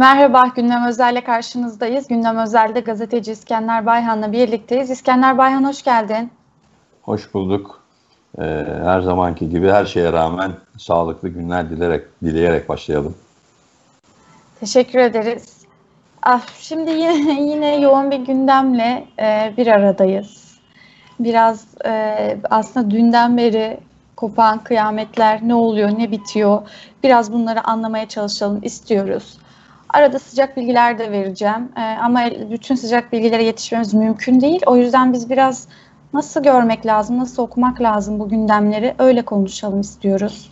Merhaba, Gündem Özel'le karşınızdayız. Gündem Özel'de gazeteci İskender Bayhan'la birlikteyiz. İskender Bayhan hoş geldin. Hoş bulduk. Ee, her zamanki gibi her şeye rağmen sağlıklı günler dilerek, dileyerek başlayalım. Teşekkür ederiz. Ah, şimdi yine, yine yoğun bir gündemle e, bir aradayız. Biraz e, aslında dünden beri kopan kıyametler ne oluyor, ne bitiyor biraz bunları anlamaya çalışalım istiyoruz. Arada sıcak bilgiler de vereceğim e, ama bütün sıcak bilgilere yetişmemiz mümkün değil. O yüzden biz biraz nasıl görmek lazım, nasıl okumak lazım bu gündemleri öyle konuşalım istiyoruz.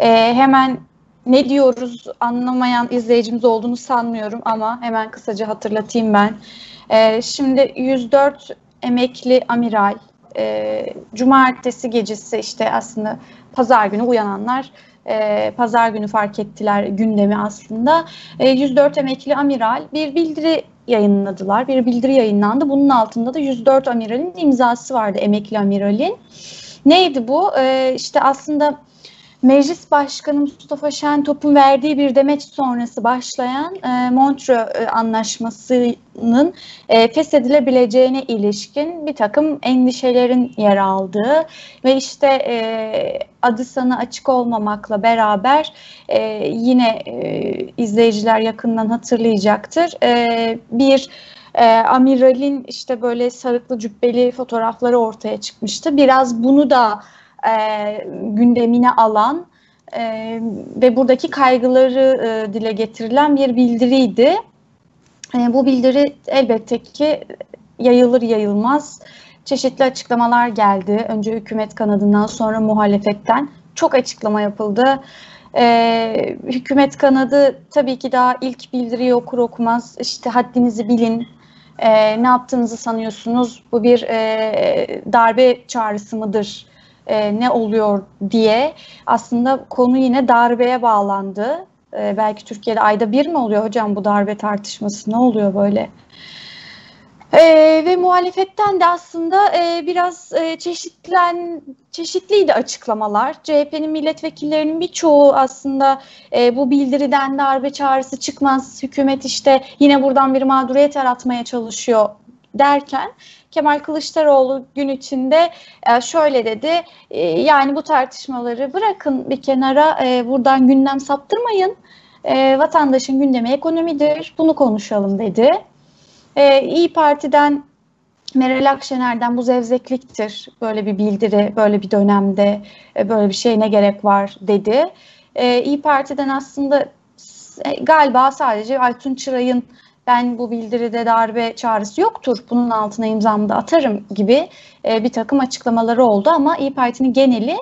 E, hemen ne diyoruz anlamayan izleyicimiz olduğunu sanmıyorum ama hemen kısaca hatırlatayım ben. E, şimdi 104 emekli amiral, e, cumartesi gecesi işte aslında pazar günü uyananlar e, pazar günü fark ettiler gündemi aslında. E, 104 emekli amiral bir bildiri yayınladılar. Bir bildiri yayınlandı. Bunun altında da 104 amiralin imzası vardı emekli amiralin. Neydi bu? E, işte aslında Meclis Başkanı Mustafa Şentop'un verdiği bir demeç sonrası başlayan e, Montreux Anlaşması'nın e, feshedilebileceğine ilişkin bir takım endişelerin yer aldığı ve işte e, adı sana açık olmamakla beraber e, yine e, izleyiciler yakından hatırlayacaktır. E, bir e, amiralin işte böyle sarıklı cübbeli fotoğrafları ortaya çıkmıştı. Biraz bunu da e, gündemine alan e, ve buradaki kaygıları e, dile getirilen bir bildiriydi. E, bu bildiri elbette ki yayılır yayılmaz çeşitli açıklamalar geldi. Önce hükümet kanadından sonra muhalefetten çok açıklama yapıldı. Ee, hükümet kanadı tabii ki daha ilk bildiriyi okur okumaz işte haddinizi bilin, e, ne yaptığınızı sanıyorsunuz, bu bir e, darbe çağrısı mıdır e, ne oluyor diye aslında konu yine darbeye bağlandı. E, belki Türkiye'de ayda bir mi oluyor hocam bu darbe tartışması ne oluyor böyle? E, ve muhalefetten de aslında e, biraz e, çeşitlen çeşitliydi açıklamalar. CHP'nin milletvekillerinin birçoğu aslında e, bu bildiriden darbe çağrısı çıkmaz, hükümet işte yine buradan bir mağduriyet yaratmaya çalışıyor derken Kemal Kılıçdaroğlu gün içinde e, şöyle dedi. E, yani bu tartışmaları bırakın bir kenara e, buradan gündem saptırmayın. Vatandaşın gündemi ekonomidir. Bunu konuşalım dedi. İyi Parti'den Meral Akşener'den bu zevzekliktir. Böyle bir bildiri, böyle bir dönemde böyle bir şey ne gerek var dedi. İyi Parti'den aslında galiba sadece Aytun Çıray'ın ben bu bildiride darbe çağrısı yoktur, bunun altına imzamı da atarım gibi e, bir takım açıklamaları oldu ama İyi Parti'nin geneli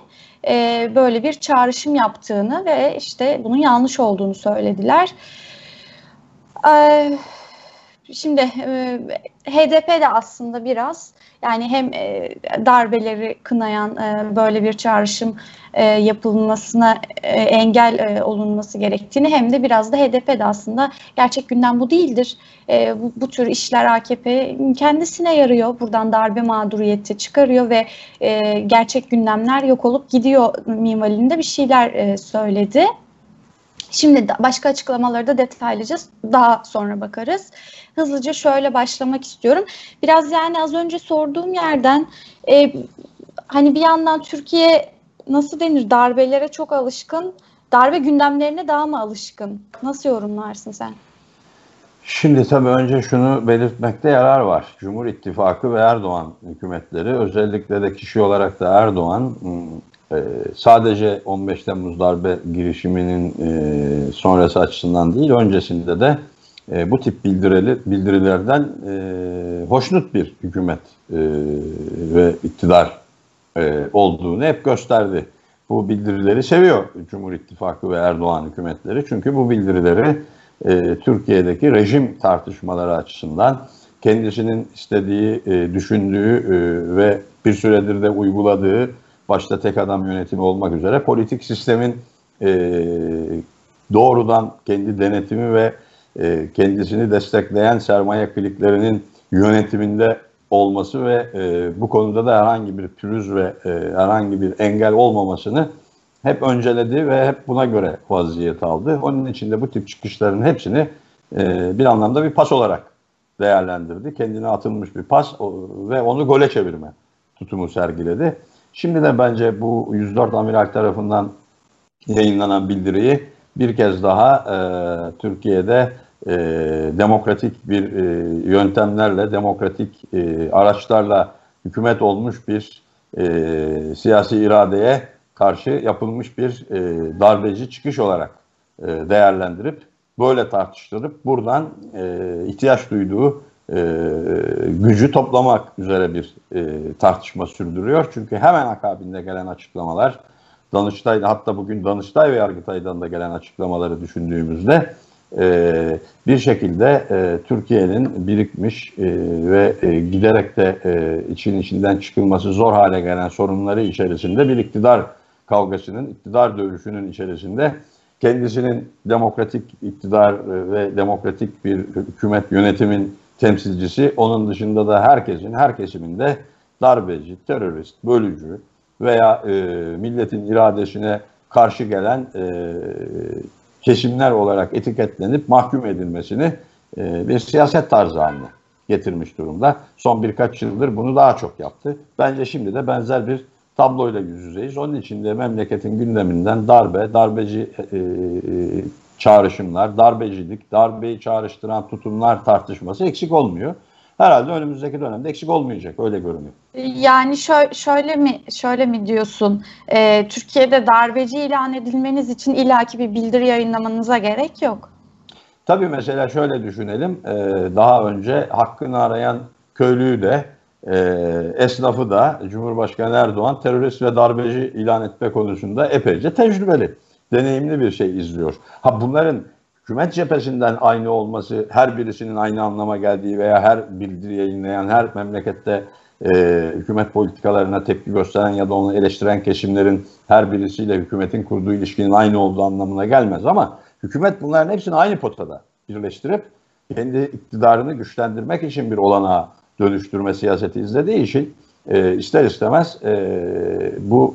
e, böyle bir çağrışım yaptığını ve işte bunun yanlış olduğunu söylediler. E, şimdi e, HDP de aslında biraz yani hem e, darbeleri kınayan e, böyle bir çağrışım e, yapılmasına e, engel olunması gerektiğini hem de biraz da HDP de aslında gerçek gündem bu değildir. Bu, bu tür işler AKP kendisine yarıyor. Buradan darbe mağduriyeti çıkarıyor ve gerçek gündemler yok olup gidiyor minvalinde bir şeyler söyledi. Şimdi başka açıklamaları da detaylıca daha sonra bakarız. Hızlıca şöyle başlamak istiyorum. Biraz yani az önce sorduğum yerden e, hani bir yandan Türkiye nasıl denir darbelere çok alışkın, darbe gündemlerine daha mı alışkın? Nasıl yorumlarsın sen? Şimdi tabii önce şunu belirtmekte yarar var. Cumhur İttifakı ve Erdoğan hükümetleri özellikle de kişi olarak da Erdoğan e, sadece 15 Temmuz darbe girişiminin e, sonrası açısından değil öncesinde de e, bu tip bildirili, bildirilerden hoşnut bir hükümet ve iktidar olduğunu hep gösterdi. Bu bildirileri seviyor Cumhur İttifakı ve Erdoğan hükümetleri. Çünkü bu bildirileri Türkiye'deki rejim tartışmaları açısından kendisinin istediği, düşündüğü ve bir süredir de uyguladığı başta tek adam yönetimi olmak üzere politik sistemin e, doğrudan kendi denetimi ve e, kendisini destekleyen sermaye kliklerinin yönetiminde olması ve e, bu konuda da herhangi bir pürüz ve e, herhangi bir engel olmamasını hep önceledi ve hep buna göre vaziyet aldı. Onun için de bu tip çıkışların hepsini e, bir anlamda bir pas olarak değerlendirdi. Kendine atılmış bir pas ve onu gole çevirme tutumu sergiledi. Şimdi de bence bu 104 amiral tarafından yayınlanan bildiriyi bir kez daha e, Türkiye'de e, demokratik bir e, yöntemlerle, demokratik e, araçlarla hükümet olmuş bir e, siyasi iradeye karşı yapılmış bir e, darbeci çıkış olarak e, değerlendirip böyle tartıştırıp buradan e, ihtiyaç duyduğu e, gücü toplamak üzere bir e, tartışma sürdürüyor. Çünkü hemen akabinde gelen açıklamalar, Danıştay hatta bugün Danıştay ve Yargıtay'dan da gelen açıklamaları düşündüğümüzde e, bir şekilde e, Türkiye'nin birikmiş e, ve e, giderek de e, için içinden çıkılması zor hale gelen sorunları içerisinde bir iktidar kavgasının, iktidar dövüşünün içerisinde kendisinin demokratik iktidar e, ve demokratik bir hükümet yönetimin temsilcisi, onun dışında da herkesin, her kesiminde darbeci, terörist, bölücü veya e, milletin iradesine karşı gelen e, kesimler olarak etiketlenip mahkum edilmesini e, bir siyaset tarzı haline getirmiş durumda. Son birkaç yıldır bunu daha çok yaptı. Bence şimdi de benzer bir tabloyla yüz yüzeyiz. Onun için de memleketin gündeminden darbe, darbeci e, e, çağrışımlar, darbecilik, darbeyi çağrıştıran tutumlar tartışması eksik olmuyor. Herhalde önümüzdeki dönemde eksik olmayacak öyle görünüyor. Yani şöyle, şöyle mi şöyle mi diyorsun? E, Türkiye'de darbeci ilan edilmeniz için ilaki bir bildiri yayınlamanıza gerek yok. Tabii mesela şöyle düşünelim. E, daha önce hakkını arayan köylüyü de e, esnafı da Cumhurbaşkanı Erdoğan terörist ve darbeci ilan etme konusunda epeyce tecrübeli, deneyimli bir şey izliyor. Ha bunların hükümet cephesinden aynı olması, her birisinin aynı anlama geldiği veya her bildiri yayınlayan, her memlekette e, hükümet politikalarına tepki gösteren ya da onu eleştiren kesimlerin her birisiyle hükümetin kurduğu ilişkinin aynı olduğu anlamına gelmez ama hükümet bunların hepsini aynı potada birleştirip kendi iktidarını güçlendirmek için bir olanağa dönüştürme siyaseti izlediği için e, ister istemez e, bu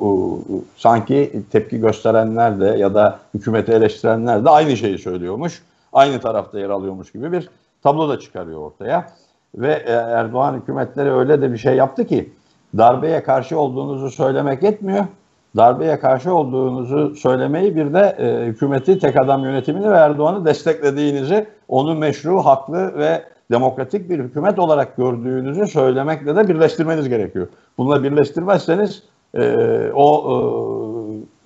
e, sanki tepki gösterenler de ya da hükümeti eleştirenler de aynı şeyi söylüyormuş. Aynı tarafta yer alıyormuş gibi bir tablo da çıkarıyor ortaya. Ve e, Erdoğan hükümetleri öyle de bir şey yaptı ki darbeye karşı olduğunuzu söylemek yetmiyor. Darbeye karşı olduğunuzu söylemeyi bir de e, hükümeti, tek adam yönetimini ve Erdoğan'ı desteklediğinizi, onu meşru, haklı ve demokratik bir hükümet olarak gördüğünüzü söylemekle de birleştirmeniz gerekiyor. Bununla birleştirmezseniz e, o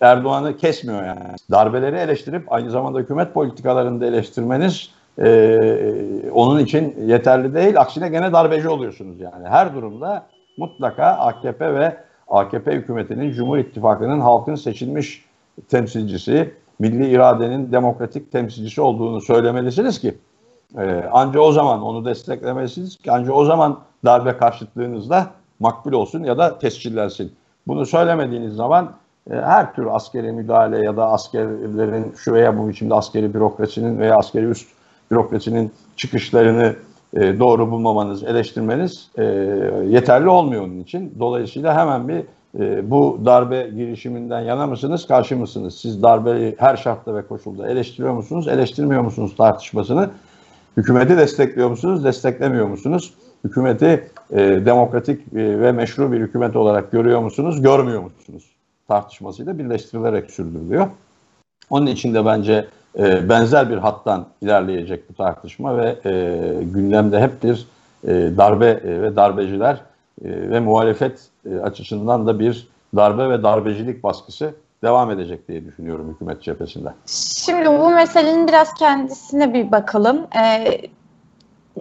e, Erdoğan'ı kesmiyor yani. Darbeleri eleştirip aynı zamanda hükümet politikalarını da eleştirmeniz e, onun için yeterli değil. Aksine gene darbeci oluyorsunuz yani. Her durumda mutlaka AKP ve AKP hükümetinin Cumhur İttifakı'nın halkın seçilmiş temsilcisi, milli iradenin demokratik temsilcisi olduğunu söylemelisiniz ki ee, anca o zaman onu desteklemesiniz ki anca o zaman darbe karşıtlığınızda makbul olsun ya da tescillensin. Bunu söylemediğiniz zaman e, her tür askeri müdahale ya da askerlerin şu veya bu biçimde askeri bürokrasinin veya askeri üst bürokrasinin çıkışlarını e, doğru bulmamanız, eleştirmeniz e, yeterli olmuyor onun için. Dolayısıyla hemen bir e, bu darbe girişiminden yana mısınız, karşı mısınız? Siz darbeyi her şartta ve koşulda eleştiriyor musunuz, eleştirmiyor musunuz tartışmasını Hükümeti destekliyor musunuz, desteklemiyor musunuz? Hükümeti e, demokratik e, ve meşru bir hükümet olarak görüyor musunuz, görmüyor musunuz? Tartışmasıyla birleştirilerek sürdürülüyor. Onun için de bence e, benzer bir hattan ilerleyecek bu tartışma ve e, gündemde hep bir e, darbe e, ve darbeciler e, ve muhalefet e, açısından da bir darbe ve darbecilik baskısı devam edecek diye düşünüyorum hükümet cephesinde. Şimdi bu meselenin biraz kendisine bir bakalım. Ee,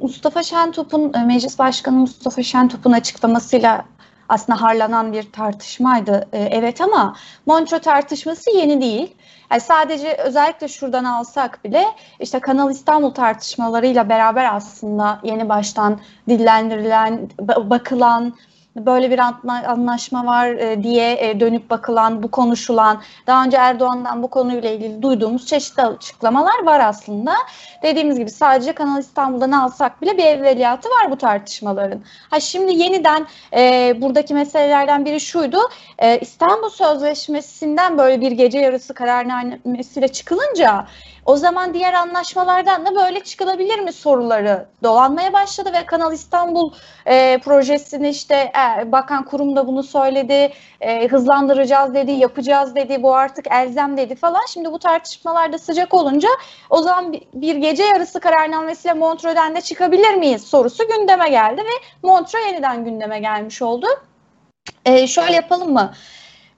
Mustafa Şentop'un, e, Meclis Başkanı Mustafa Şentop'un açıklamasıyla aslında harlanan bir tartışmaydı. Ee, evet ama Montreux tartışması yeni değil. Yani sadece özellikle şuradan alsak bile işte Kanal İstanbul tartışmalarıyla beraber aslında yeni baştan dillendirilen, bakılan, böyle bir anlaşma var e, diye e, dönüp bakılan, bu konuşulan, daha önce Erdoğan'dan bu konuyla ilgili duyduğumuz çeşitli açıklamalar var aslında. Dediğimiz gibi sadece Kanal İstanbul'dan alsak bile bir evveliyatı var bu tartışmaların. Ha şimdi yeniden e, buradaki meselelerden biri şuydu. E, İstanbul Sözleşmesi'nden böyle bir gece yarısı kararnamesiyle çıkılınca o zaman diğer anlaşmalardan da böyle çıkılabilir mi soruları dolanmaya başladı ve Kanal İstanbul e, projesini işte e, bakan kurum da bunu söyledi, e, hızlandıracağız dedi, yapacağız dedi, bu artık elzem dedi falan. Şimdi bu tartışmalarda sıcak olunca o zaman bir gece yarısı kararnamesiyle Montreux'den de çıkabilir miyiz sorusu gündeme geldi ve Montreux yeniden gündeme gelmiş oldu. E, şöyle yapalım mı?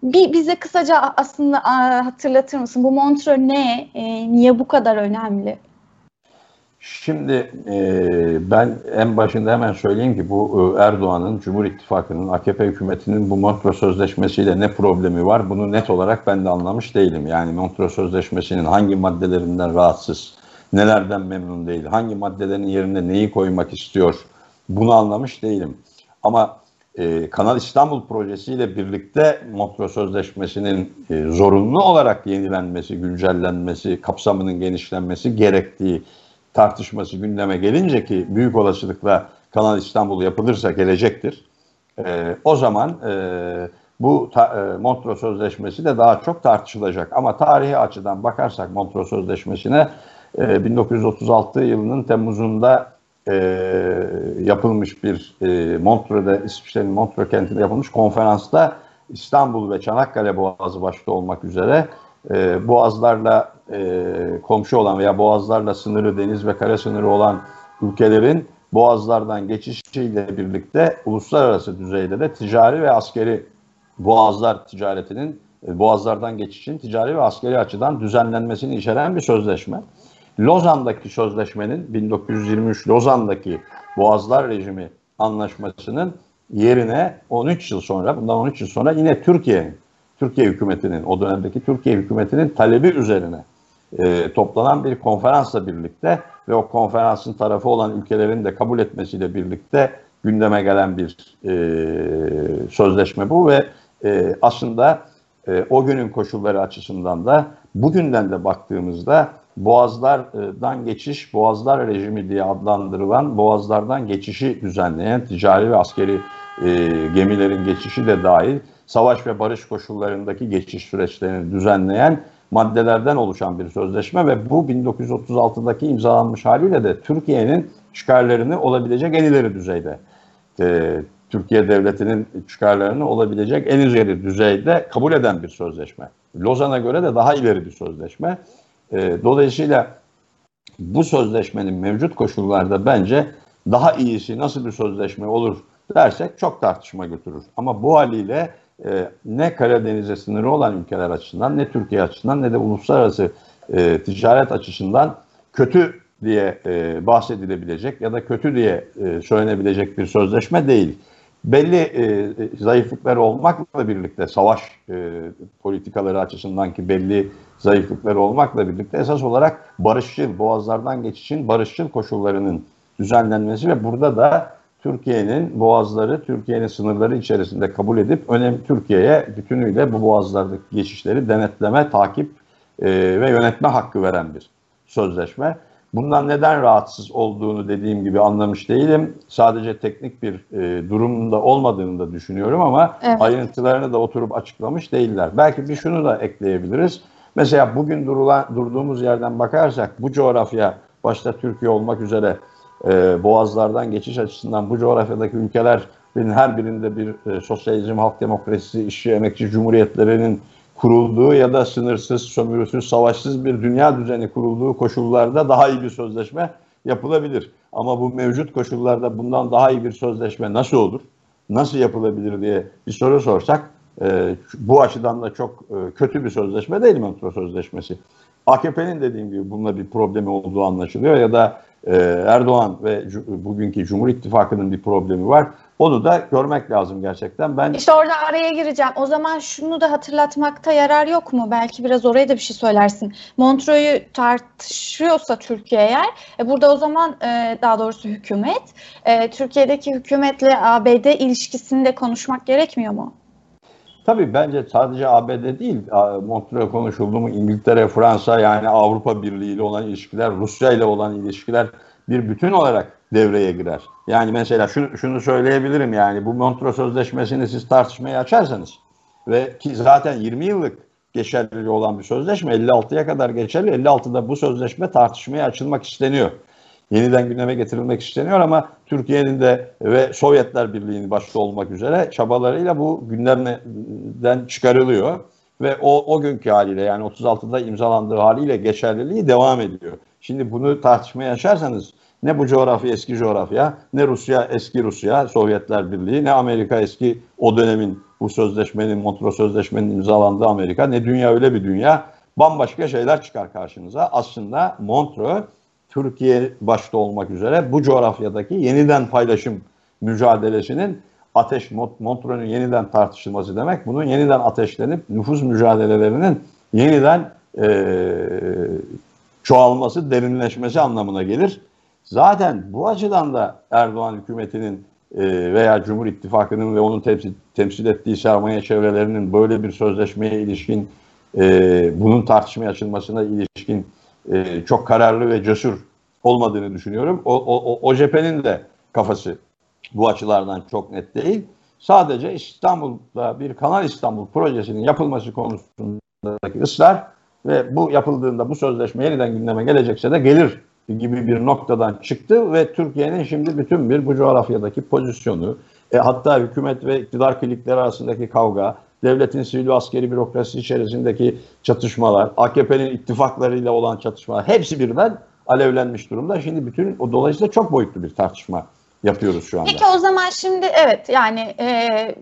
Bir bize kısaca aslında hatırlatır mısın? Bu Montreux ne? E, niye bu kadar önemli? Şimdi e, ben en başında hemen söyleyeyim ki bu e, Erdoğan'ın, Cumhur İttifakı'nın, AKP hükümetinin bu Montreux Sözleşmesi'yle ne problemi var? Bunu net olarak ben de anlamış değilim. Yani Montreux Sözleşmesi'nin hangi maddelerinden rahatsız, nelerden memnun değil, hangi maddelerin yerine neyi koymak istiyor bunu anlamış değilim. Ama e, Kanal İstanbul projesiyle birlikte Montreux Sözleşmesi'nin e, zorunlu olarak yenilenmesi, güncellenmesi, kapsamının genişlenmesi gerektiği tartışması gündeme gelince ki büyük olasılıkla Kanal İstanbul yapılırsa gelecektir. E, o zaman e, bu ta, e, Montreux Sözleşmesi de daha çok tartışılacak. Ama tarihi açıdan bakarsak Montreux Sözleşmesi'ne e, 1936 yılının Temmuz'unda e, yapılmış bir e, Montreux'de, İsviçre'nin Montreux kentinde yapılmış konferansta İstanbul ve Çanakkale Boğazı başta olmak üzere e, boğazlarla e, komşu olan veya boğazlarla sınırı, deniz ve kare sınırı olan ülkelerin boğazlardan geçişiyle birlikte uluslararası düzeyde de ticari ve askeri boğazlar ticaretinin e, boğazlardan geçişin ticari ve askeri açıdan düzenlenmesini içeren bir sözleşme. Lozan'daki sözleşmenin 1923 Lozan'daki Boğazlar Rejimi Anlaşması'nın yerine 13 yıl sonra, bundan 13 yıl sonra yine Türkiye, Türkiye hükümetinin, o dönemdeki Türkiye hükümetinin talebi üzerine e, toplanan bir konferansla birlikte ve o konferansın tarafı olan ülkelerin de kabul etmesiyle birlikte gündeme gelen bir e, sözleşme bu ve e, aslında e, o günün koşulları açısından da bugünden de baktığımızda boğazlardan geçiş, boğazlar rejimi diye adlandırılan boğazlardan geçişi düzenleyen ticari ve askeri e, gemilerin geçişi de dahil savaş ve barış koşullarındaki geçiş süreçlerini düzenleyen maddelerden oluşan bir sözleşme ve bu 1936'daki imzalanmış haliyle de Türkiye'nin çıkarlarını olabilecek en ileri düzeyde e, Türkiye Devleti'nin çıkarlarını olabilecek en ileri düzeyde kabul eden bir sözleşme. Lozan'a göre de daha ileri bir sözleşme. E, dolayısıyla bu sözleşmenin mevcut koşullarda bence daha iyisi nasıl bir sözleşme olur dersek çok tartışma götürür. Ama bu haliyle e, ne Karadeniz'e sınırı olan ülkeler açısından ne Türkiye açısından ne de uluslararası e, ticaret açısından kötü diye e, bahsedilebilecek ya da kötü diye e, söylenebilecek bir sözleşme değil. Belli e, zayıflıkları olmakla birlikte savaş e, politikaları açısından ki belli zayıflıkları olmakla birlikte esas olarak barışçıl, boğazlardan geçişin barışçıl koşullarının düzenlenmesi ve burada da Türkiye'nin boğazları, Türkiye'nin sınırları içerisinde kabul edip önem Türkiye'ye bütünüyle bu boğazlardaki geçişleri denetleme, takip e, ve yönetme hakkı veren bir sözleşme. Bundan neden rahatsız olduğunu dediğim gibi anlamış değilim. Sadece teknik bir e, durumda olmadığını da düşünüyorum ama evet. ayrıntılarını da oturup açıklamış değiller. Belki bir şunu da ekleyebiliriz. Mesela bugün durulan, durduğumuz yerden bakarsak bu coğrafya başta Türkiye olmak üzere e, boğazlardan geçiş açısından bu coğrafyadaki ülkelerin her birinde bir e, sosyalizm, halk demokrasisi, işçi, emekçi cumhuriyetlerinin kurulduğu ya da sınırsız, sömürüsüz, savaşsız bir dünya düzeni kurulduğu koşullarda daha iyi bir sözleşme yapılabilir. Ama bu mevcut koşullarda bundan daha iyi bir sözleşme nasıl olur? Nasıl yapılabilir diye bir soru sorsak e, bu açıdan da çok e, kötü bir sözleşme değil Montreux Sözleşmesi. AKP'nin dediğim gibi bununla bir problemi olduğu anlaşılıyor ya da e, Erdoğan ve bugünkü Cumhur İttifakı'nın bir problemi var. Onu da görmek lazım gerçekten. Ben İşte orada araya gireceğim. O zaman şunu da hatırlatmakta yarar yok mu? Belki biraz oraya da bir şey söylersin. Montreux'u tartışıyorsa Türkiye eğer, e, burada o zaman e, daha doğrusu hükümet, e, Türkiye'deki hükümetle ABD ilişkisini de konuşmak gerekmiyor mu? Tabii bence sadece ABD değil, Montreux konuşuldu mu İngiltere, Fransa yani Avrupa Birliği ile olan ilişkiler, Rusya ile olan ilişkiler bir bütün olarak devreye girer. Yani mesela şunu, şunu söyleyebilirim yani bu Montreux Sözleşmesi'ni siz tartışmaya açarsanız ve ki zaten 20 yıllık geçerli olan bir sözleşme 56'ya kadar geçerli. 56'da bu sözleşme tartışmaya açılmak isteniyor. Yeniden gündeme getirilmek isteniyor ama Türkiye'nin de ve Sovyetler Birliği'nin başta olmak üzere çabalarıyla bu gündemden çıkarılıyor. Ve o, o günkü haliyle yani 36'da imzalandığı haliyle geçerliliği devam ediyor. Şimdi bunu tartışmaya açarsanız ne bu coğrafya eski coğrafya, ne Rusya eski Rusya, Sovyetler Birliği, ne Amerika eski o dönemin bu sözleşmenin, Montreux Sözleşmenin imzalandığı Amerika, ne dünya öyle bir dünya. Bambaşka şeyler çıkar karşınıza. Aslında Montreux, Türkiye başta olmak üzere bu coğrafyadaki yeniden paylaşım mücadelesinin ateş Montreux'un yeniden tartışılması demek. Bunun yeniden ateşlenip nüfus mücadelelerinin yeniden e, çoğalması, derinleşmesi anlamına gelir. Zaten bu açıdan da Erdoğan hükümetinin e, veya Cumhur İttifakı'nın ve onun temsil, temsil ettiği sermaye çevrelerinin böyle bir sözleşmeye ilişkin e, bunun tartışmaya açılmasına ilişkin e, çok kararlı ve cesur olmadığını düşünüyorum. O, o, o cephenin de kafası bu açılardan çok net değil. Sadece İstanbul'da bir Kanal İstanbul projesinin yapılması konusundaki ısrar ve bu yapıldığında bu sözleşme yeniden gündeme gelecekse de gelir gibi bir noktadan çıktı ve Türkiye'nin şimdi bütün bir bu coğrafyadaki pozisyonu, e, hatta hükümet ve iktidar klikleri arasındaki kavga, devletin sivil askeri bürokrasi içerisindeki çatışmalar, AKP'nin ittifaklarıyla olan çatışmalar hepsi birden alevlenmiş durumda. Şimdi bütün o dolayısıyla çok boyutlu bir tartışma yapıyoruz şu anda. Peki o zaman şimdi evet yani e,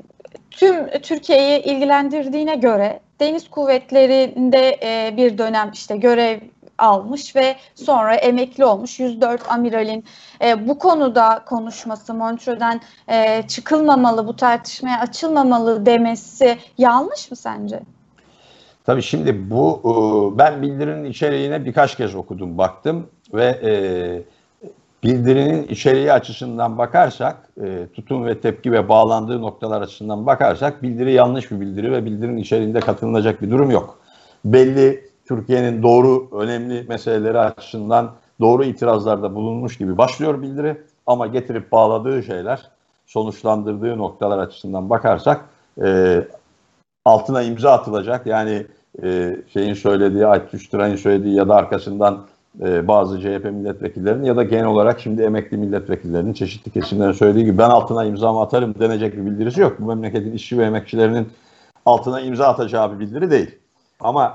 tüm Türkiye'yi ilgilendirdiğine göre deniz kuvvetlerinde e, bir dönem işte görev almış ve sonra emekli olmuş 104 amiralin e, bu konuda konuşması Montreux'den e, çıkılmamalı, bu tartışmaya açılmamalı demesi yanlış mı sence? Tabii şimdi bu e, ben bildirinin içeriğine birkaç kez okudum, baktım ve e, bildirinin içeriği açısından bakarsak, e, tutum ve tepki ve bağlandığı noktalar açısından bakarsak bildiri yanlış bir bildiri ve bildirinin içeriğinde katılınacak bir durum yok. Belli Türkiye'nin doğru önemli meseleleri açısından doğru itirazlarda bulunmuş gibi başlıyor bildiri ama getirip bağladığı şeyler, sonuçlandırdığı noktalar açısından bakarsak e, altına imza atılacak. Yani e, şeyin söylediği, Aytuş Tıray'ın söylediği ya da arkasından e, bazı CHP milletvekillerinin ya da genel olarak şimdi emekli milletvekillerinin çeşitli kesimlerin söylediği gibi ben altına imza atarım denecek bir bildirisi yok. Bu memleketin işçi ve emekçilerinin altına imza atacağı bir bildiri değil. Ama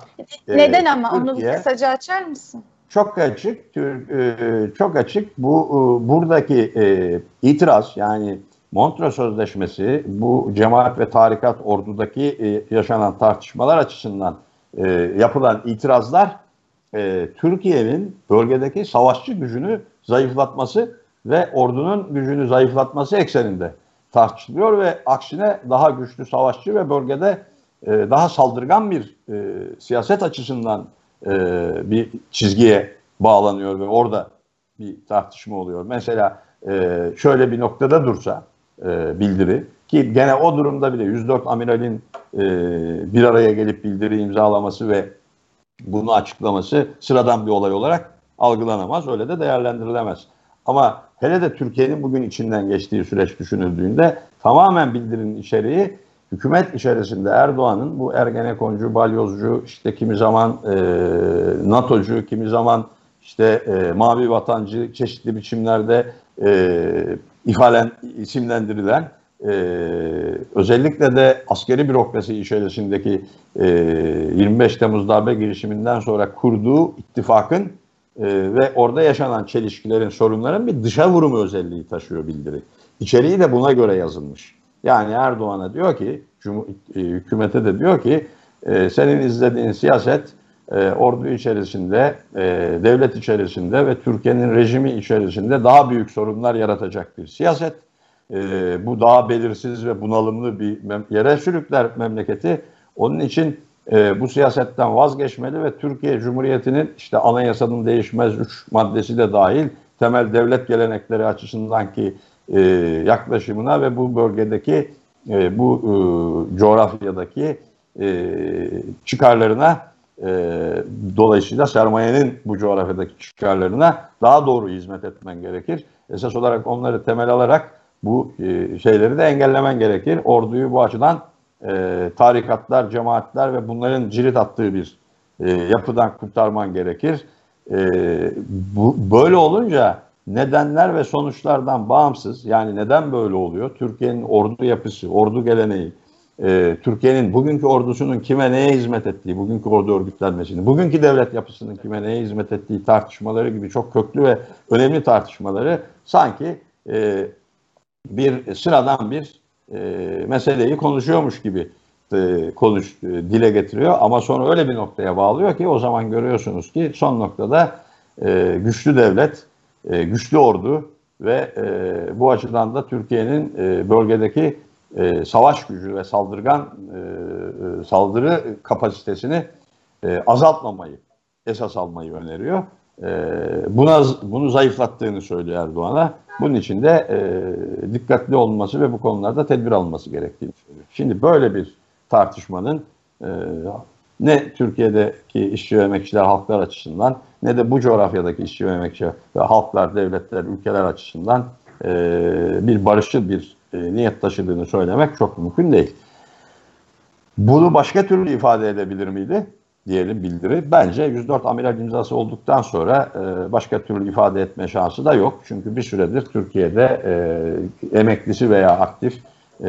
neden e, ama Türkiye, onu kısaca açar mısın? Çok açık, e, çok açık. Bu e, buradaki e, itiraz yani Montreux Sözleşmesi bu cemaat ve tarikat ordudaki yaşanan tartışmalar açısından yapılan itirazlar Türkiye'nin bölgedeki savaşçı gücünü zayıflatması ve ordunun gücünü zayıflatması ekseninde tartışılıyor ve aksine daha güçlü savaşçı ve bölgede e, daha saldırgan bir e, siyaset açısından e, bir çizgiye bağlanıyor ve orada bir tartışma oluyor. Mesela e, şöyle bir noktada dursa e, bildiri ki gene o durumda bile 104 amiralin e, bir araya gelip bildiri imzalaması ve bunu açıklaması sıradan bir olay olarak algılanamaz. Öyle de değerlendirilemez. Ama hele de Türkiye'nin bugün içinden geçtiği süreç düşünüldüğünde tamamen bildirinin içeriği hükümet içerisinde Erdoğan'ın bu Ergenekoncu, balyozcu, işte kimi zaman e, NATO'cu, kimi zaman işte e, mavi vatancı çeşitli biçimlerde e, ifalen isimlendirilen e, özellikle de askeri bürokrasi içerisindeki e, 25 Temmuz darbe girişiminden sonra kurduğu ittifakın e, ve orada yaşanan çelişkilerin, sorunların bir dışa vurumu özelliği taşıyor bildiri. İçeriği de buna göre yazılmış. Yani Erdoğan'a diyor ki, e, hükümete de diyor ki, e, senin izlediğin siyaset e, ordu içerisinde, devlet içerisinde ve Türkiye'nin rejimi içerisinde daha büyük sorunlar yaratacak bir siyaset. bu daha belirsiz ve bunalımlı bir yere sürükler memleketi. Onun için bu siyasetten vazgeçmeli ve Türkiye Cumhuriyeti'nin işte anayasanın değişmez üç maddesi de dahil temel devlet gelenekleri açısından ki e, yaklaşımına ve bu bölgedeki e, bu e, coğrafyadaki e, çıkarlarına e, dolayısıyla sermayenin bu coğrafyadaki çıkarlarına daha doğru hizmet etmen gerekir. Esas olarak onları temel alarak bu e, şeyleri de engellemen gerekir. Orduyu bu açıdan e, tarikatlar, cemaatler ve bunların cirit attığı bir e, yapıdan kurtarman gerekir. E, bu Böyle olunca nedenler ve sonuçlardan bağımsız yani neden böyle oluyor? Türkiye'nin ordu yapısı, ordu geleneği, e, Türkiye'nin bugünkü ordusunun kime neye hizmet ettiği, bugünkü ordu örgütlenmesini, bugünkü devlet yapısının kime neye hizmet ettiği tartışmaları gibi çok köklü ve önemli tartışmaları sanki e, bir sıradan bir e, meseleyi konuşuyormuş gibi e, konuş e, dile getiriyor ama sonra öyle bir noktaya bağlıyor ki o zaman görüyorsunuz ki son noktada e, güçlü devlet, e, güçlü ordu ve e, bu açıdan da Türkiye'nin e, bölgedeki e, savaş gücü ve saldırgan e, e, saldırı kapasitesini e, azaltmamayı esas almayı öneriyor. E, buna bunu zayıflattığını söylüyor Erdoğan'a. Bunun için de e, dikkatli olması ve bu konularda tedbir alınması gerektiğini söylüyor. Şimdi böyle bir tartışmanın e, ne Türkiye'deki işçi ve emekçiler halklar açısından ne de bu coğrafyadaki işçi ve emekçi ve halklar, devletler, ülkeler açısından e, bir barışçıl bir e, niyet taşıdığını söylemek çok mümkün değil. Bunu başka türlü ifade edebilir miydi? Diyelim bildiri. Bence 104 amiral imzası olduktan sonra e, başka türlü ifade etme şansı da yok. Çünkü bir süredir Türkiye'de e, emeklisi veya aktif e,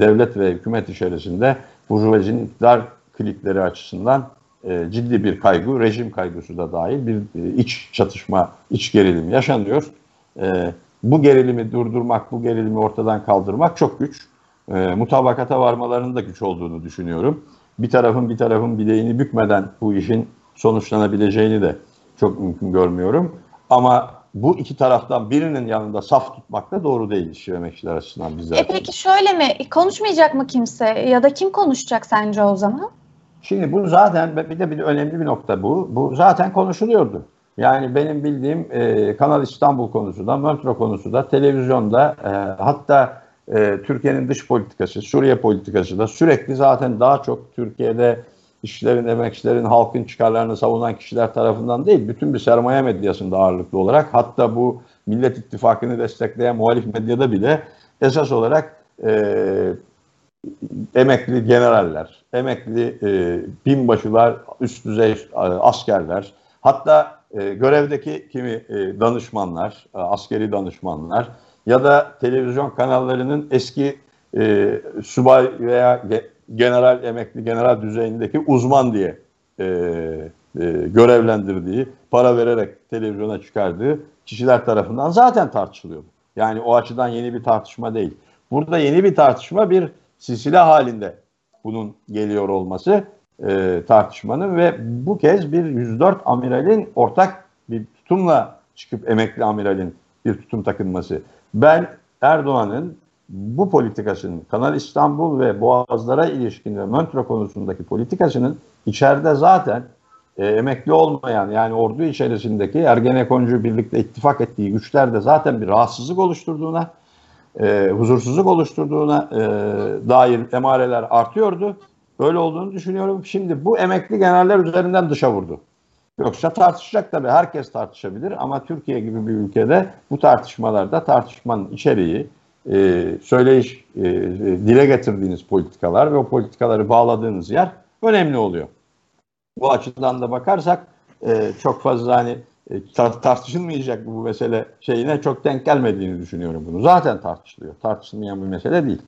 devlet ve hükümet içerisinde Burjuvazi'nin iktidar klikleri açısından e, ciddi bir kaygı, rejim kaygısı da dahil bir e, iç çatışma, iç gerilim yaşanıyor. E, bu gerilimi durdurmak, bu gerilimi ortadan kaldırmak çok güç. E, mutabakata varmalarının da güç olduğunu düşünüyorum. Bir tarafın bir tarafın bileğini bükmeden bu işin sonuçlanabileceğini de çok mümkün görmüyorum. Ama bu iki taraftan birinin yanında saf tutmak da doğru değil işçi emekçiler açısından bizler. E peki şöyle mi? Konuşmayacak mı kimse? Ya da kim konuşacak sence o zaman? Şimdi bu zaten bir de bir de önemli bir nokta bu. Bu zaten konuşuluyordu. Yani benim bildiğim e, Kanal İstanbul konusu da, Montreux konusu da, televizyonda e, hatta e, Türkiye'nin dış politikası, Suriye politikası da sürekli zaten daha çok Türkiye'de işçilerin, emekçilerin, halkın çıkarlarını savunan kişiler tarafından değil, bütün bir sermaye medyasında ağırlıklı olarak hatta bu Millet İttifakı'nı destekleyen muhalif medyada bile esas olarak e, emekli generaller, emekli e, binbaşılar, üst düzey e, askerler, hatta e, görevdeki kimi e, danışmanlar, e, askeri danışmanlar ya da televizyon kanallarının eski e, subay veya ge, general emekli general düzeyindeki uzman diye e, e, görevlendirdiği, para vererek televizyona çıkardığı kişiler tarafından zaten tartışılıyor. Yani o açıdan yeni bir tartışma değil. Burada yeni bir tartışma bir silsile halinde bunun geliyor olması e, tartışmanın ve bu kez bir 104 amiralin ortak bir tutumla çıkıp emekli amiralin bir tutum takınması. Ben Erdoğan'ın bu politikasının Kanal İstanbul ve Boğazlara ilişkin ve Montreux konusundaki politikasının içeride zaten e, emekli olmayan yani ordu içerisindeki Ergenekoncu birlikte ittifak ettiği güçlerde zaten bir rahatsızlık oluşturduğuna, e, huzursuzluk oluşturduğuna e, dair emareler artıyordu. Böyle olduğunu düşünüyorum. Şimdi bu emekli generaller üzerinden dışa vurdu. Yoksa tartışacak tabii herkes tartışabilir ama Türkiye gibi bir ülkede bu tartışmalarda tartışmanın içeriği, e, söyleyiş, e, dile getirdiğiniz politikalar ve o politikaları bağladığınız yer önemli oluyor. Bu açıdan da bakarsak e, çok fazla hani e, tartışılmayacak bu mesele şeyine çok denk gelmediğini düşünüyorum bunu. Zaten tartışılıyor. Tartışılmayan bir mesele değil.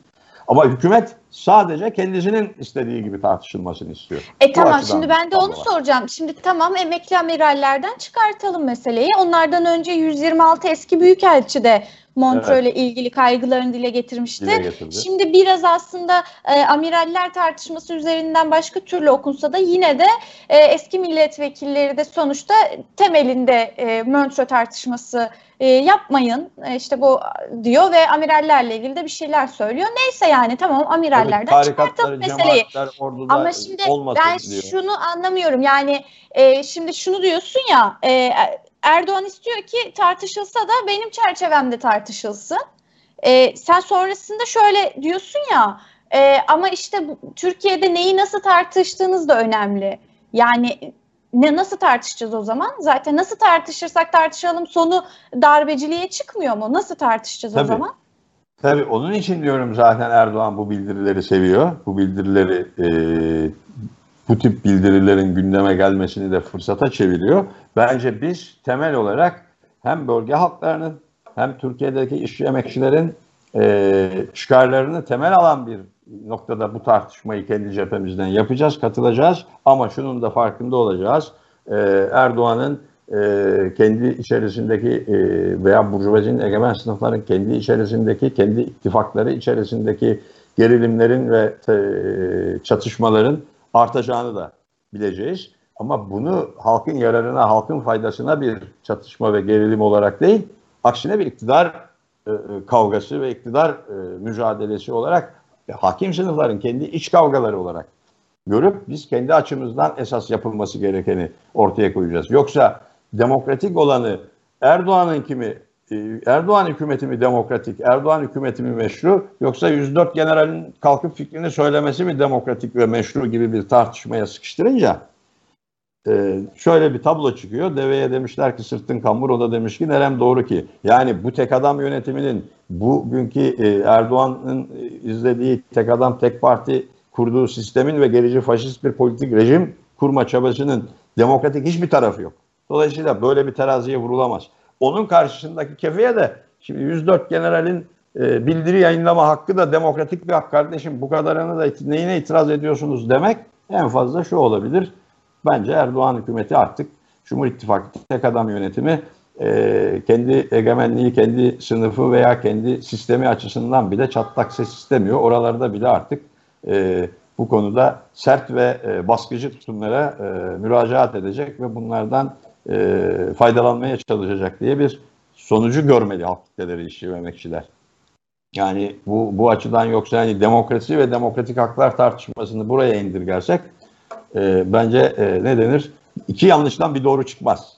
Ama hükümet sadece kendisinin istediği gibi tartışılmasını istiyor. E Bu tamam şimdi ben de onu var. soracağım. Şimdi tamam emekli amirallerden çıkartalım meseleyi. Onlardan önce 126 eski büyükelçi de Montreux ile ilgili kaygılarını dile getirmişti. Dile getirdi. Şimdi biraz aslında e, amiraller tartışması üzerinden başka türlü okunsa da yine de e, eski milletvekilleri de sonuçta temelinde e, Montreux tartışması e, yapmayın e, işte bu diyor ve amirallerle ilgili de bir şeyler söylüyor. Neyse yani tamam amirallerden çıkartalım meseleyi. Ama şimdi ben diyor. şunu anlamıyorum yani e, şimdi şunu diyorsun ya e, Erdoğan istiyor ki tartışılsa da benim çerçevemde tartışılsın. E, sen sonrasında şöyle diyorsun ya e, ama işte bu, Türkiye'de neyi nasıl tartıştığınız da önemli. Yani ne nasıl tartışacağız o zaman? Zaten nasıl tartışırsak tartışalım sonu darbeciliğe çıkmıyor mu? Nasıl tartışacağız o Tabii. zaman? Tabii onun için diyorum zaten Erdoğan bu bildirileri seviyor. Bu bildirileri e, bu tip bildirilerin gündeme gelmesini de fırsata çeviriyor. Bence biz temel olarak hem bölge halklarının hem Türkiye'deki işçi emekçilerin e, çıkarlarını temel alan bir noktada bu tartışmayı kendi cephemizden yapacağız, katılacağız. Ama şunun da farkında olacağız. E, Erdoğan'ın e, kendi içerisindeki e, veya burjuvazinin egemen sınıfların kendi içerisindeki, kendi ittifakları içerisindeki gerilimlerin ve e, çatışmaların artacağını da bileceğiz. Ama bunu halkın yararına, halkın faydasına bir çatışma ve gerilim olarak değil, aksine bir iktidar e, kavgası ve iktidar e, mücadelesi olarak e, hakim sınıfların kendi iç kavgaları olarak görüp biz kendi açımızdan esas yapılması gerekeni ortaya koyacağız. Yoksa demokratik olanı Erdoğan'ın kimi e, Erdoğan hükümeti mi demokratik, Erdoğan hükümeti mi meşru yoksa 104 generalin kalkıp fikrini söylemesi mi demokratik ve meşru gibi bir tartışmaya sıkıştırınca e, şöyle bir tablo çıkıyor. Deveye demişler ki sırtın kambur o da demiş ki nerem doğru ki. Yani bu tek adam yönetiminin bugünkü e, Erdoğan'ın izlediği tek adam tek parti kurduğu sistemin ve gerici faşist bir politik rejim kurma çabasının demokratik hiçbir tarafı yok. Dolayısıyla böyle bir teraziye vurulamaz. Onun karşısındaki kefeye de şimdi 104 generalin e, bildiri yayınlama hakkı da demokratik bir hak kardeşim. Bu kadarını da neyine itiraz ediyorsunuz demek en fazla şu olabilir. Bence Erdoğan hükümeti artık Cumhur İttifakı tek adam yönetimi e, kendi egemenliği, kendi sınıfı veya kendi sistemi açısından bile çatlak ses istemiyor. Oralarda bile artık e, bu konuda sert ve baskıcı tutumlara e, müracaat edecek ve bunlardan e, faydalanmaya çalışacak diye bir sonucu görmeli halk kitleleri, işçi ve emekçiler. Yani bu, bu açıdan yoksa yani demokrasi ve demokratik haklar tartışmasını buraya indirgersek e, bence e, ne denir? İki yanlıştan bir doğru çıkmaz.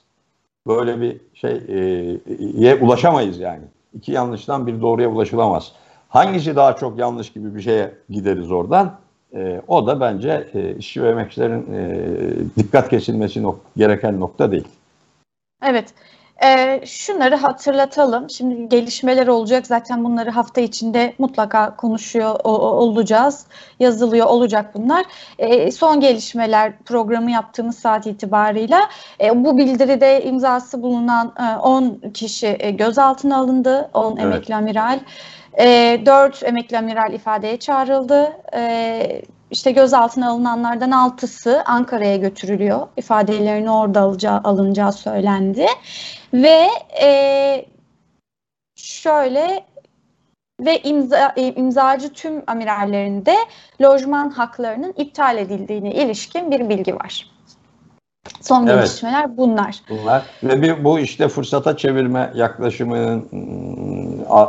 Böyle bir şeye ulaşamayız yani. İki yanlıştan bir doğruya ulaşılamaz. Hangisi daha çok yanlış gibi bir şeye gideriz oradan. E, o da bence e, işçi ve emekçilerin e, dikkat kesilmesi nok gereken nokta değil. Evet. E, şunları hatırlatalım. Şimdi gelişmeler olacak. Zaten bunları hafta içinde mutlaka konuşuyor o, olacağız. Yazılıyor olacak bunlar. E, son gelişmeler programı yaptığımız saat itibarıyla e, bu bildiride imzası bulunan e, 10 kişi e, gözaltına alındı. 10 evet. emekli amiral. E, 4 emekli amiral ifadeye çağrıldı. E, işte gözaltına alınanlardan altısı Ankara'ya götürülüyor. İfadelerini orada alacağı, alınacağı söylendi. Ve e, şöyle ve imza, imzacı tüm amirallerinde lojman haklarının iptal edildiğine ilişkin bir bilgi var. Son evet. gelişmeler bunlar. Bunlar ve bir, bu işte fırsata çevirme yaklaşımının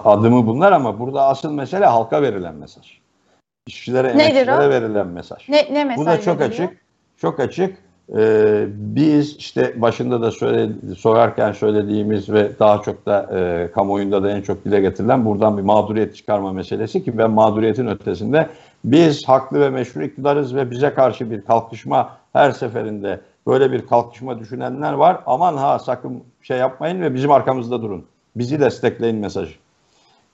adımı bunlar ama burada asıl mesele halka verilen mesaj. İşçilere, emekçilere verilen mesaj. Ne, ne mesaj Bu da çok veriliyor? açık. Çok açık. Ee, biz işte başında da söyledi, sorarken söylediğimiz ve daha çok da e, kamuoyunda da en çok dile getirilen buradan bir mağduriyet çıkarma meselesi ki ben mağduriyetin ötesinde biz haklı ve meşru iktidarız ve bize karşı bir kalkışma her seferinde böyle bir kalkışma düşünenler var. Aman ha sakın şey yapmayın ve bizim arkamızda durun. Bizi destekleyin mesajı.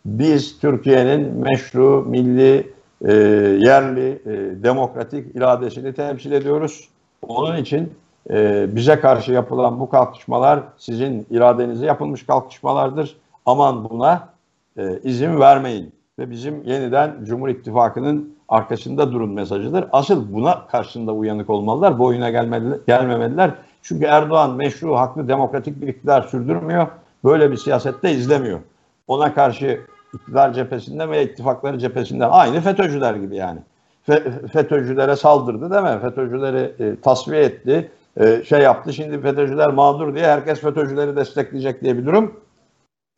Biz Türkiye'nin meşru, milli, e, yerli, e, demokratik iradesini temsil ediyoruz. Onun için e, bize karşı yapılan bu kalkışmalar sizin iradenize yapılmış kalkışmalardır. Aman buna e, izin vermeyin ve bizim yeniden Cumhur İttifakı'nın arkasında durun mesajıdır. Asıl buna karşında uyanık olmalılar, bu oyuna gelmeli, gelmemeliler. Çünkü Erdoğan meşru, haklı, demokratik bir iktidar sürdürmüyor. Böyle bir siyasette izlemiyor. ona karşı iktidar cephesinden veya ittifakları cephesinden aynı FETÖ'cüler gibi yani. Fe- FETÖ'cülere saldırdı değil mi? FETÖ'cüleri e, tasfiye etti, e, şey yaptı. Şimdi FETÖ'cüler mağdur diye herkes FETÖ'cüleri destekleyecek diye bir durum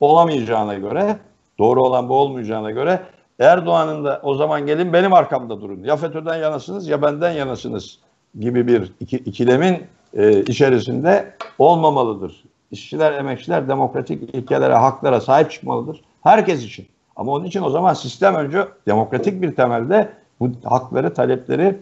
olamayacağına göre, doğru olan bu olmayacağına göre Erdoğan'ın da o zaman gelin benim arkamda durun. Ya FETÖ'den yanasınız ya benden yanasınız gibi bir iki, ikilemin e, içerisinde olmamalıdır. İşçiler, emekçiler demokratik ilkelere, haklara sahip çıkmalıdır. Herkes için. Ama onun için o zaman sistem önce demokratik bir temelde bu hakları, talepleri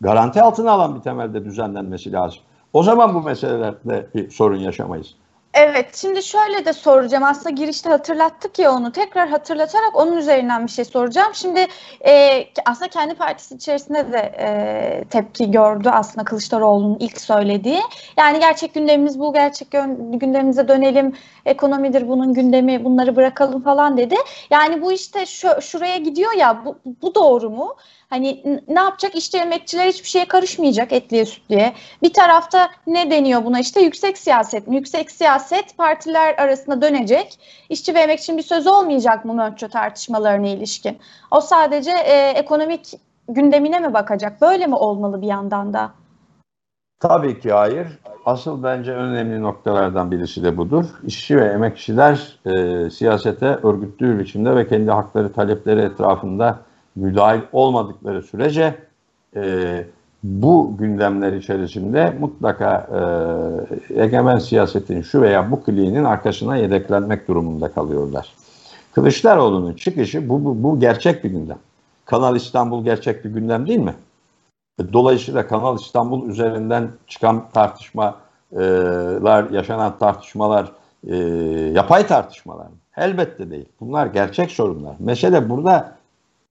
garanti altına alan bir temelde düzenlenmesi lazım. O zaman bu meselelerde bir sorun yaşamayız. Evet, şimdi şöyle de soracağım. Aslında girişte hatırlattık ya onu. Tekrar hatırlatarak onun üzerinden bir şey soracağım. Şimdi e, aslında kendi partisi içerisinde de e, tepki gördü aslında Kılıçdaroğlu'nun ilk söylediği. Yani gerçek gündemimiz bu, gerçek gündemimize dönelim, ekonomidir bunun gündemi, bunları bırakalım falan dedi. Yani bu işte şu, şuraya gidiyor ya, bu, bu doğru mu? Hani ne yapacak? İşçi emekçiler hiçbir şeye karışmayacak etliye sütlüye. Bir tarafta ne deniyor buna işte yüksek siyaset mi? Yüksek siyaset partiler arasında dönecek. İşçi ve emekçinin bir sözü olmayacak mı Mönçö tartışmalarına ilişkin? O sadece e, ekonomik gündemine mi bakacak? Böyle mi olmalı bir yandan da? Tabii ki hayır. Asıl bence önemli noktalardan birisi de budur. İşçi ve emekçiler e, siyasete örgütlü biçimde ve kendi hakları, talepleri etrafında müdahil olmadıkları sürece e, bu gündemler içerisinde mutlaka e, egemen siyasetin şu veya bu kliğinin arkasına yedeklenmek durumunda kalıyorlar. Kılıçdaroğlu'nun çıkışı bu, bu, bu gerçek bir gündem. Kanal İstanbul gerçek bir gündem değil mi? Dolayısıyla Kanal İstanbul üzerinden çıkan tartışmalar, yaşanan tartışmalar e, yapay tartışmalar mı? Elbette değil. Bunlar gerçek sorunlar. Mesele burada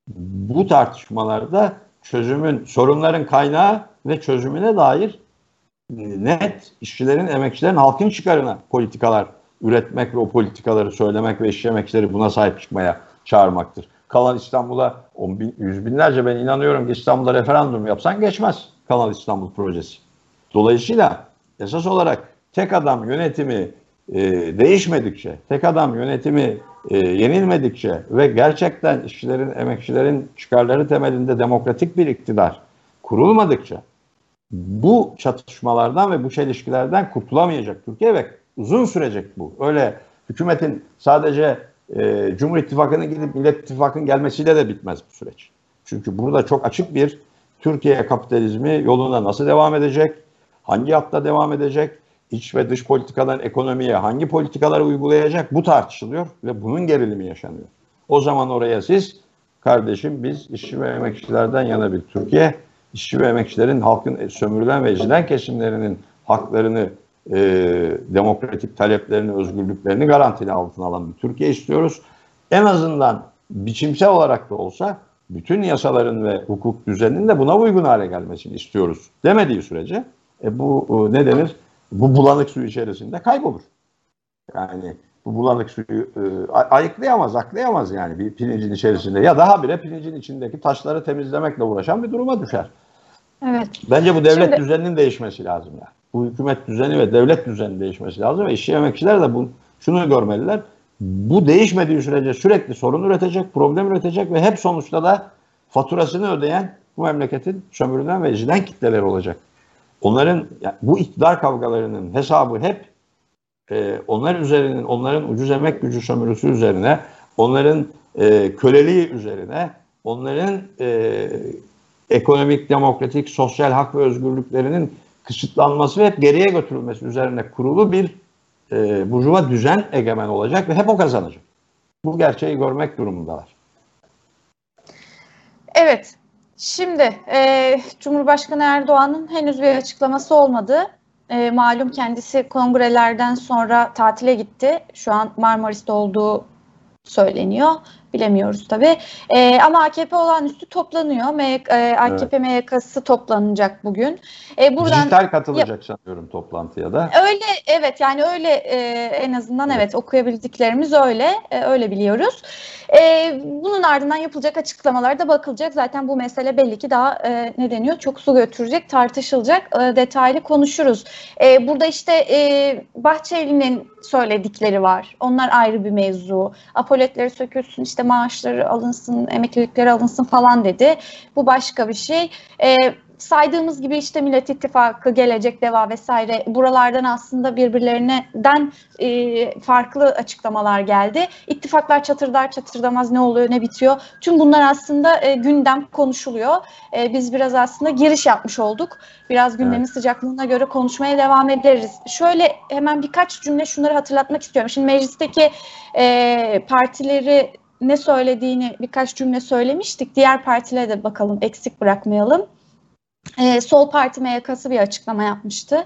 bu tartışmalarda çözümün, sorunların kaynağı ve çözümüne dair net işçilerin, emekçilerin halkın çıkarına politikalar üretmek ve o politikaları söylemek ve işçi buna sahip çıkmaya çağırmaktır. Kalan İstanbul'a on bin, yüz binlerce ben inanıyorum ki İstanbul'da referandum yapsan geçmez Kanal İstanbul projesi. Dolayısıyla esas olarak tek adam yönetimi e, değişmedikçe, tek adam yönetimi e, yenilmedikçe ve gerçekten işçilerin, emekçilerin çıkarları temelinde demokratik bir iktidar kurulmadıkça bu çatışmalardan ve bu çelişkilerden kurtulamayacak Türkiye ve uzun sürecek bu. Öyle hükümetin sadece e, Cumhur İttifakı'nın gidip Millet İttifakı'nın gelmesiyle de bitmez bu süreç. Çünkü burada çok açık bir Türkiye kapitalizmi yoluna nasıl devam edecek, hangi hatta devam edecek, iç ve dış politikadan ekonomiye hangi politikaları uygulayacak bu tartışılıyor ve bunun gerilimi yaşanıyor. O zaman oraya siz kardeşim biz işçi ve emekçilerden yana bir Türkiye, işçi ve emekçilerin halkın sömürülen ve ezilen kesimlerinin haklarını, e, demokratik taleplerini, özgürlüklerini garantili altına alan bir Türkiye istiyoruz. En azından biçimsel olarak da olsa bütün yasaların ve hukuk düzeninin de buna uygun hale gelmesini istiyoruz demediği sürece e, bu e, ne denir? Bu bulanık su içerisinde kaybolur. Yani bu bulanık suyu e, ayıklayamaz, aklayamaz yani bir pirincin içerisinde. Ya daha bile pirincin içindeki taşları temizlemekle uğraşan bir duruma düşer. Evet. Bence bu devlet Şimdi... düzeninin değişmesi lazım yani. Bu hükümet düzeni ve devlet düzeni değişmesi lazım ve işçi emekçiler de bu, şunu görmeliler. Bu değişmediği sürece sürekli sorun üretecek, problem üretecek ve hep sonuçta da faturasını ödeyen bu memleketin sömürülen ve ezilen kitleler olacak. Onların bu iktidar kavgalarının hesabı hep e, onlar üzerinin, onların ucuz emek gücü sömürüsü üzerine, onların e, köleliği üzerine, onların e, ekonomik, demokratik, sosyal hak ve özgürlüklerinin kısıtlanması ve hep geriye götürülmesi üzerine kurulu bir e, burjuva düzen egemen olacak ve hep o kazanacak. Bu gerçeği görmek durumundalar. Evet, Şimdi e, Cumhurbaşkanı Erdoğan'ın henüz bir açıklaması olmadı. E, malum kendisi kongrelerden sonra tatile gitti. Şu an Marmaris'te olduğu söyleniyor. Bilemiyoruz tabii. E, ama AKP olağanüstü toplanıyor. MYK, e, AKP evet. MYK'sı toplanacak bugün. E, buradan Dijital katılacak ya, sanıyorum toplantıya da. Öyle evet yani öyle e, en azından evet, evet okuyabildiklerimiz öyle e, öyle biliyoruz. E, bunun ardından yapılacak açıklamalarda bakılacak. Zaten bu mesele belli ki daha e, ne deniyor çok su götürecek, tartışılacak. E, detaylı konuşuruz. E, burada işte e, Bahçeli'nin söyledikleri var. Onlar ayrı bir mevzu. Apoletleri sökülsün, işte maaşları alınsın, emeklilikleri alınsın falan dedi. Bu başka bir şey. E, saydığımız gibi işte Millet İttifakı, Gelecek Deva vesaire buralardan aslında birbirlerinden e, farklı açıklamalar geldi. İttifaklar çatırdar çatırdamaz ne oluyor ne bitiyor. Tüm bunlar aslında e, gündem konuşuluyor. E, biz biraz aslında giriş yapmış olduk. Biraz gündemin evet. sıcaklığına göre konuşmaya devam ederiz. Şöyle hemen birkaç cümle şunları hatırlatmak istiyorum. Şimdi meclisteki e, partileri ne söylediğini birkaç cümle söylemiştik. Diğer partilere de bakalım eksik bırakmayalım e, Sol Parti MYK'sı bir açıklama yapmıştı.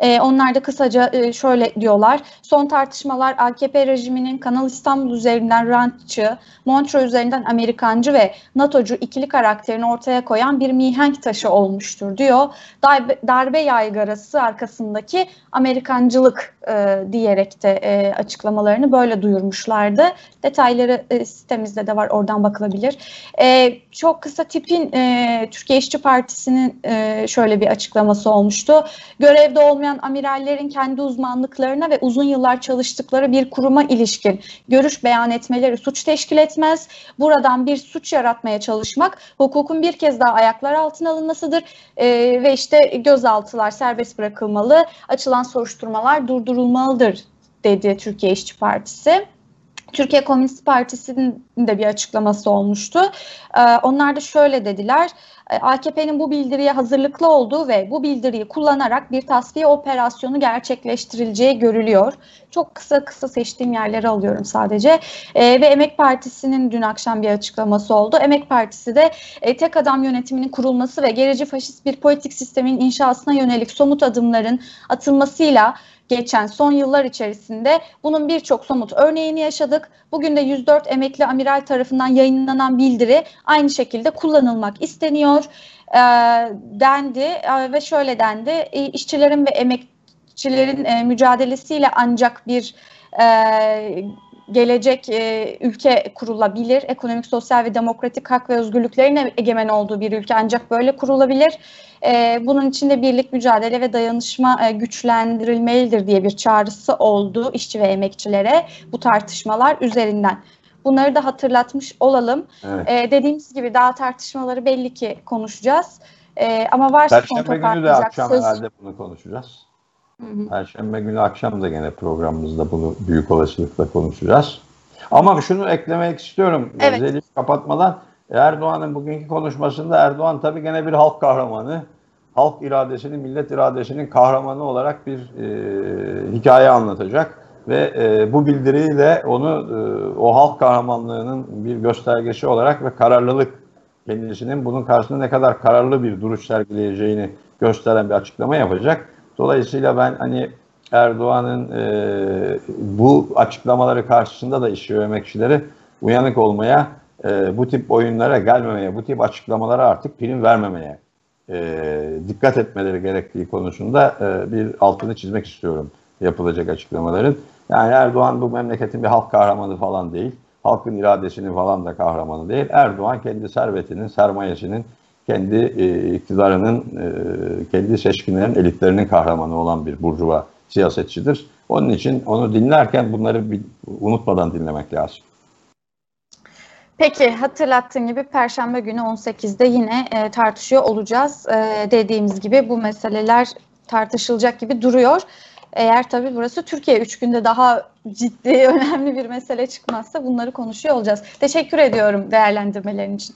E, onlar da kısaca e, şöyle diyorlar. Son tartışmalar AKP rejiminin Kanal İstanbul üzerinden rantçı, Montreux üzerinden Amerikancı ve NATO'cu ikili karakterini ortaya koyan bir mihenk taşı olmuştur diyor. Darbe, darbe yaygarası arkasındaki Amerikancılık e, diyerek de e, açıklamalarını böyle duyurmuşlardı. Detayları e, sitemizde de var oradan bakılabilir. E, çok kısa tipin e, Türkiye İşçi Partisi'nin e, şöyle bir açıklaması olmuştu. Görevde olmayan amirallerin kendi uzmanlıklarına ve uzun yıllar çalıştıkları bir kuruma ilişkin görüş beyan etmeleri suç teşkil etmez. Buradan bir suç yaratmaya çalışmak hukukun bir kez daha ayaklar altına alınmasıdır e, ve işte gözaltılar serbest bırakılmalı, açılan soruşturmalar durdurulmalıdır dedi Türkiye İşçi Partisi. Türkiye Komünist Partisi'nin de bir açıklaması olmuştu. Ee, onlar da şöyle dediler. Ee, AKP'nin bu bildiriye hazırlıklı olduğu ve bu bildiriyi kullanarak bir tasfiye operasyonu gerçekleştirileceği görülüyor. Çok kısa kısa seçtiğim yerleri alıyorum sadece. Ee, ve Emek Partisi'nin dün akşam bir açıklaması oldu. Emek Partisi de e, tek adam yönetiminin kurulması ve gerici faşist bir politik sistemin inşasına yönelik somut adımların atılmasıyla geçen son yıllar içerisinde bunun birçok somut örneğini yaşadık. Bugün de 104 emekli amiral tarafından yayınlanan bildiri aynı şekilde kullanılmak isteniyor e, dendi e, ve şöyle dendi. E, işçilerin ve emekçilerin e, mücadelesiyle ancak bir e, gelecek e, ülke kurulabilir. Ekonomik, sosyal ve demokratik hak ve özgürlüklerin egemen olduğu bir ülke ancak böyle kurulabilir. E, bunun için de birlik, mücadele ve dayanışma e, güçlendirilmelidir diye bir çağrısı oldu işçi ve emekçilere bu tartışmalar üzerinden. Bunları da hatırlatmış olalım. Evet. E, dediğimiz gibi daha tartışmaları belli ki konuşacağız. E, ama varsa Perşembe günü de akşam söz... herhalde bunu konuşacağız. Hı Perşembe günü akşam da gene programımızda bunu büyük olasılıkla konuşacağız. Ama şunu eklemek istiyorum. Evet. Özellikle kapatmadan Erdoğan'ın bugünkü konuşmasında Erdoğan tabii gene bir halk kahramanı. Halk iradesinin, millet iradesinin kahramanı olarak bir e, hikaye anlatacak. Ve e, bu bildiriyle onu e, o halk kahramanlığının bir göstergesi olarak ve kararlılık kendisinin bunun karşısında ne kadar kararlı bir duruş sergileyeceğini gösteren bir açıklama yapacak. Dolayısıyla ben hani Erdoğan'ın e, bu açıklamaları karşısında da işçi ve emekçileri uyanık olmaya, e, bu tip oyunlara gelmemeye, bu tip açıklamalara artık prim vermemeye e, dikkat etmeleri gerektiği konusunda e, bir altını çizmek istiyorum yapılacak açıklamaların. Yani Erdoğan bu memleketin bir halk kahramanı falan değil. Halkın iradesinin falan da kahramanı değil. Erdoğan kendi servetinin, sermayesinin, kendi e, iktidarının, e, kendi seçkinlerin, elitlerinin kahramanı olan bir burjuva siyasetçidir. Onun için onu dinlerken bunları bir, unutmadan dinlemek lazım. Peki hatırlattığın gibi Perşembe günü 18'de yine e, tartışıyor olacağız. E, dediğimiz gibi bu meseleler tartışılacak gibi duruyor. Eğer tabii burası Türkiye üç günde daha ciddi, önemli bir mesele çıkmazsa bunları konuşuyor olacağız. Teşekkür ediyorum değerlendirmelerin için.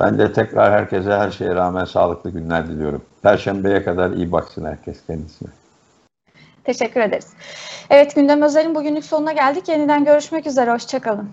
Ben de tekrar herkese her şeye rağmen sağlıklı günler diliyorum. Perşembeye kadar iyi baksın herkes kendisine. Teşekkür ederiz. Evet gündem özelin bugünlük sonuna geldik. Yeniden görüşmek üzere. Hoşçakalın.